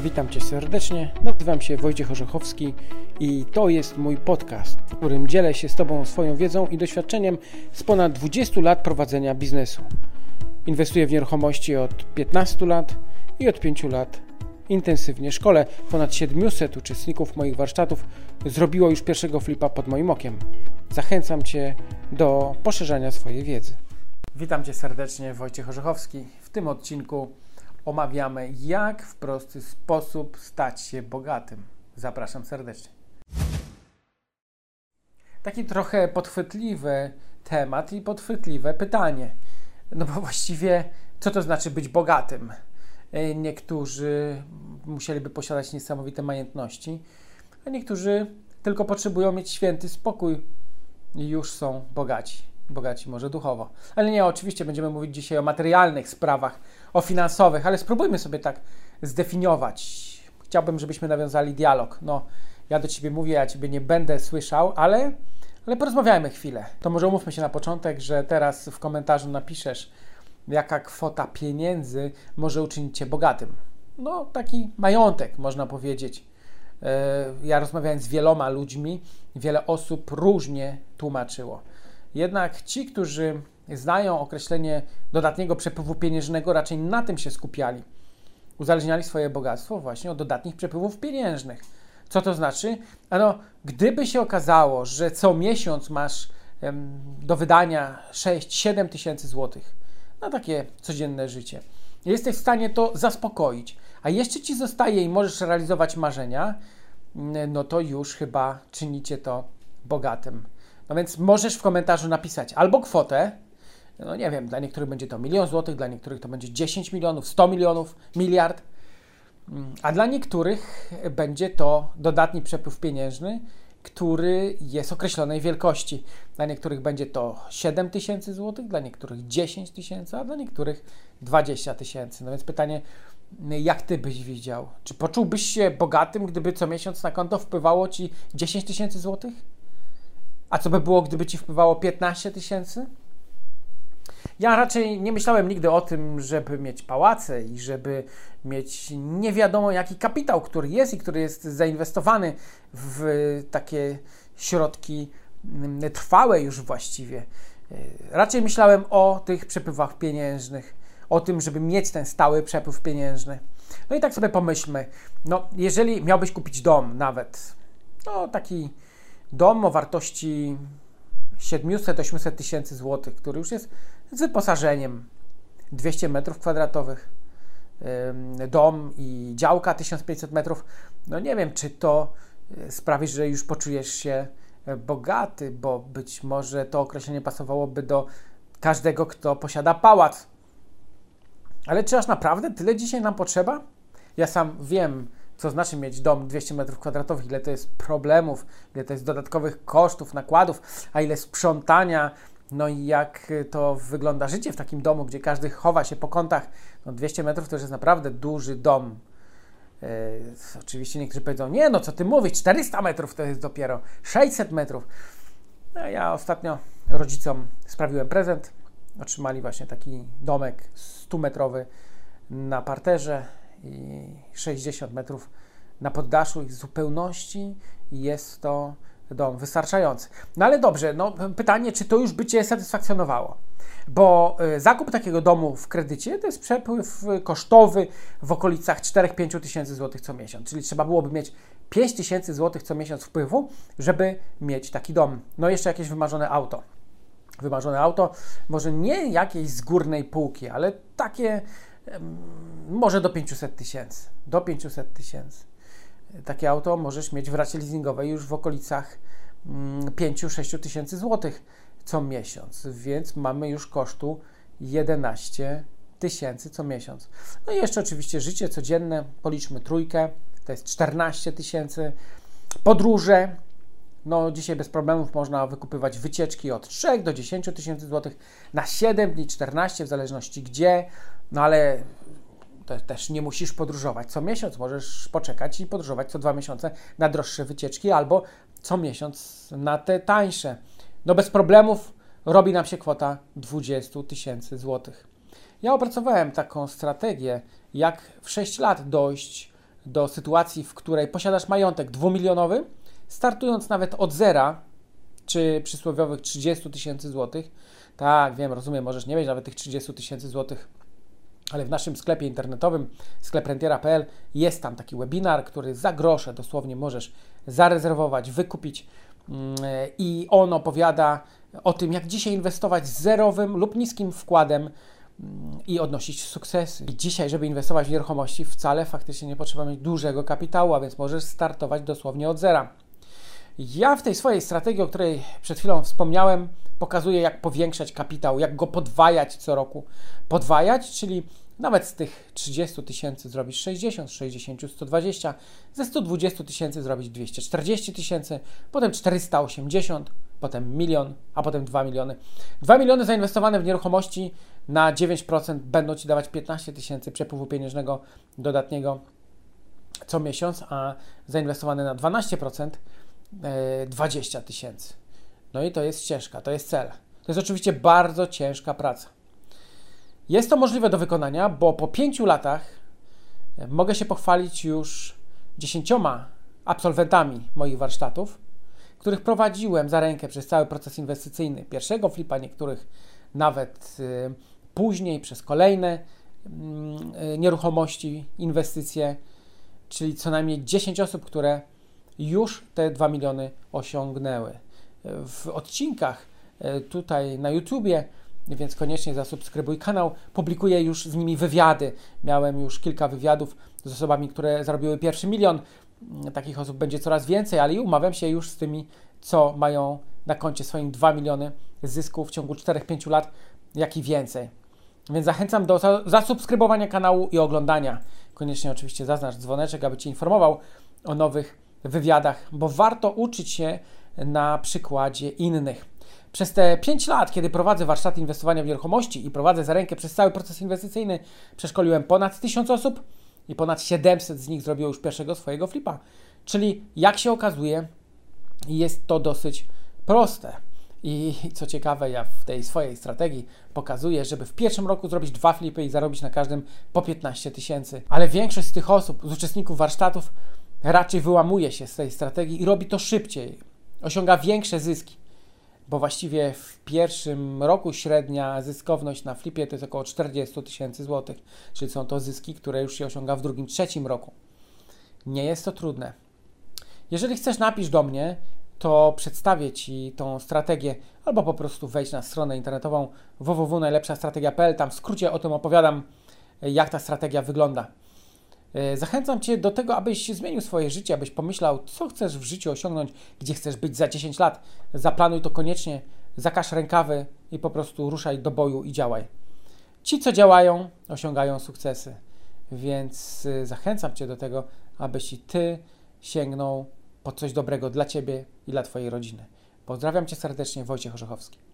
Witam Cię serdecznie. Nazywam się Wojciech Orzechowski i to jest mój podcast, w którym dzielę się z Tobą swoją wiedzą i doświadczeniem z ponad 20 lat prowadzenia biznesu. Inwestuję w nieruchomości od 15 lat i od 5 lat intensywnie szkole. Ponad 700 uczestników moich warsztatów zrobiło już pierwszego flipa pod moim okiem. Zachęcam Cię do poszerzania swojej wiedzy. Witam Cię serdecznie, Wojciech Orzechowski. W tym odcinku omawiamy, jak w prosty sposób stać się bogatym. Zapraszam serdecznie. Taki trochę podchwytliwy temat i podchwytliwe pytanie. No bo właściwie, co to znaczy być bogatym? E, niektórzy musieliby posiadać niesamowite majątności, a niektórzy tylko potrzebują mieć święty spokój i już są bogaci. Bogaci może duchowo. Ale nie, oczywiście będziemy mówić dzisiaj o materialnych sprawach, o finansowych, ale spróbujmy sobie tak zdefiniować. Chciałbym, żebyśmy nawiązali dialog. No, ja do ciebie mówię, ja ciebie nie będę słyszał, ale, ale porozmawiajmy chwilę. To może umówmy się na początek, że teraz w komentarzu napiszesz, jaka kwota pieniędzy może uczynić cię bogatym. No, taki majątek, można powiedzieć. E, ja rozmawiałem z wieloma ludźmi, wiele osób różnie tłumaczyło. Jednak ci, którzy znają określenie dodatniego przepływu pieniężnego, raczej na tym się skupiali. Uzależniali swoje bogactwo właśnie od dodatnich przepływów pieniężnych. Co to znaczy? Ano, gdyby się okazało, że co miesiąc masz em, do wydania 6-7 tysięcy złotych na takie codzienne życie, jesteś w stanie to zaspokoić, a jeszcze ci zostaje i możesz realizować marzenia, no to już chyba czynicie to bogatym. No więc możesz w komentarzu napisać albo kwotę, no nie wiem, dla niektórych będzie to milion złotych, dla niektórych to będzie 10 milionów, 100 milionów, miliard, mm, a dla niektórych będzie to dodatni przepływ pieniężny, który jest określonej wielkości. Dla niektórych będzie to 7 tysięcy złotych, dla niektórych 10 tysięcy, a dla niektórych 20 tysięcy. No więc pytanie, jak ty byś widział? Czy poczułbyś się bogatym, gdyby co miesiąc na konto wpływało ci 10 tysięcy złotych? A co by było, gdyby ci wpływało 15 tysięcy? Ja raczej nie myślałem nigdy o tym, żeby mieć pałace i żeby mieć nie wiadomo jaki kapitał, który jest i który jest zainwestowany w takie środki mm, trwałe już właściwie. Raczej myślałem o tych przepływach pieniężnych, o tym, żeby mieć ten stały przepływ pieniężny. No i tak sobie pomyślmy, no jeżeli miałbyś kupić dom nawet, no taki dom o wartości 700-800 tysięcy złotych, który już jest z wyposażeniem 200 metrów kwadratowych, dom i działka 1500 metrów, no nie wiem, czy to e, sprawi, że już poczujesz się e, bogaty, bo być może to określenie pasowałoby do każdego, kto posiada pałac. Ale czy aż naprawdę tyle dzisiaj nam potrzeba? Ja sam wiem, co znaczy mieć dom 200 m2, ile to jest problemów, ile to jest dodatkowych kosztów, nakładów, a ile sprzątania, no i jak to wygląda życie w takim domu, gdzie każdy chowa się po kątach. No 200 metrów to już jest naprawdę duży dom. Yy, oczywiście niektórzy powiedzą, nie no, co ty mówisz, 400 metrów to jest dopiero, 600 metrów. No, ja ostatnio rodzicom sprawiłem prezent. Otrzymali właśnie taki domek 100-metrowy na parterze i 60 metrów na poddaszu i w zupełności jest to dom wystarczający. No ale dobrze, no pytanie, czy to już by Cię satysfakcjonowało? Bo y, zakup takiego domu w kredycie to jest przepływ kosztowy w okolicach 4-5 tysięcy złotych co miesiąc, czyli trzeba byłoby mieć 5 tysięcy złotych co miesiąc wpływu, żeby mieć taki dom. No jeszcze jakieś wymarzone auto. Wymarzone auto, może nie jakieś z górnej półki, ale takie może do 500 tysięcy. Do 500 tysięcy. Takie auto możesz mieć w racie leasingowej już w okolicach 5-6 mm, tysięcy złotych co miesiąc, więc mamy już kosztu 11 tysięcy co miesiąc. No i jeszcze oczywiście życie codzienne, policzmy trójkę, to jest 14 tysięcy. Podróże, no dzisiaj bez problemów można wykupywać wycieczki od 3 do 10 tysięcy złotych na 7 dni, 14 w zależności gdzie. No ale też nie musisz podróżować co miesiąc, możesz poczekać i podróżować co dwa miesiące na droższe wycieczki albo co miesiąc na te tańsze. No bez problemów robi nam się kwota 20 tysięcy złotych. Ja opracowałem taką strategię, jak w 6 lat dojść do sytuacji, w której posiadasz majątek dwumilionowy, startując nawet od zera, czy przysłowiowych 30 tysięcy złotych. Tak, wiem, rozumiem, możesz nie mieć nawet tych 30 tysięcy złotych, ale w naszym sklepie internetowym, skleprentiera.pl, jest tam taki webinar, który za grosze dosłownie możesz zarezerwować, wykupić mm, i on opowiada o tym, jak dzisiaj inwestować z zerowym lub niskim wkładem mm, i odnosić sukcesy. I dzisiaj, żeby inwestować w nieruchomości, wcale faktycznie nie potrzeba mieć dużego kapitału, a więc możesz startować dosłownie od zera. Ja w tej swojej strategii, o której przed chwilą wspomniałem, pokazuję, jak powiększać kapitał, jak go podwajać co roku. Podwajać, czyli nawet z tych 30 tysięcy zrobić 60, z 60 120, ze 120 tysięcy zrobić 240 tysięcy, potem 480, potem milion, a potem 2 miliony. 2 miliony zainwestowane w nieruchomości na 9% będą Ci dawać 15 tysięcy przepływu pieniężnego dodatniego co miesiąc, a zainwestowane na 12% 20 e, tysięcy. No i to jest ścieżka, to jest cel. To jest oczywiście bardzo ciężka praca. Jest to możliwe do wykonania, bo po pięciu latach e, mogę się pochwalić już dziesięcioma absolwentami moich warsztatów, których prowadziłem za rękę przez cały proces inwestycyjny. Pierwszego flipa, niektórych nawet y, później, przez kolejne y, nieruchomości, inwestycje, czyli co najmniej 10 osób, które już te 2 miliony osiągnęły. W odcinkach y, tutaj na YouTubie, więc koniecznie zasubskrybuj kanał. Publikuję już z nimi wywiady. Miałem już kilka wywiadów z osobami, które zarobiły pierwszy milion. Takich osób będzie coraz więcej, ale i umawiam się już z tymi, co mają na koncie swoim 2 miliony zysku w ciągu 4-5 lat, jak i więcej. Więc zachęcam do zasubskrybowania kanału i oglądania. Koniecznie oczywiście zaznacz dzwoneczek, aby Cię informował o nowych wywiadach, bo warto uczyć się na przykładzie innych. Przez te 5 lat, kiedy prowadzę warsztaty inwestowania w nieruchomości i prowadzę za rękę przez cały proces inwestycyjny, przeszkoliłem ponad 1000 osób i ponad 700 z nich zrobiło już pierwszego swojego flipa. Czyli jak się okazuje, jest to dosyć proste. I co ciekawe, ja w tej swojej strategii pokazuję, żeby w pierwszym roku zrobić dwa flipy i zarobić na każdym po 15 tysięcy. Ale większość z tych osób, z uczestników warsztatów, raczej wyłamuje się z tej strategii i robi to szybciej, osiąga większe zyski. Bo właściwie w pierwszym roku średnia zyskowność na flipie to jest około 40 tysięcy złotych, czyli są to zyski, które już się osiąga w drugim, trzecim roku. Nie jest to trudne. Jeżeli chcesz, napisz do mnie, to przedstawię Ci tą strategię, albo po prostu wejdź na stronę internetową www.najlepszastrategia.pl, tam w skrócie o tym opowiadam, jak ta strategia wygląda. E, zachęcam Cię do tego, abyś zmienił swoje życie, abyś pomyślał, co chcesz w życiu osiągnąć, gdzie chcesz być za 10 lat. Zaplanuj to koniecznie, zakaż rękawy i po prostu ruszaj do boju i działaj. Ci, co działają, osiągają sukcesy. Więc e, zachęcam Cię do tego, abyś i Ty sięgnął po coś dobrego dla Ciebie i dla Twojej rodziny. Pozdrawiam Cię serdecznie, Wojciech Orzechowski.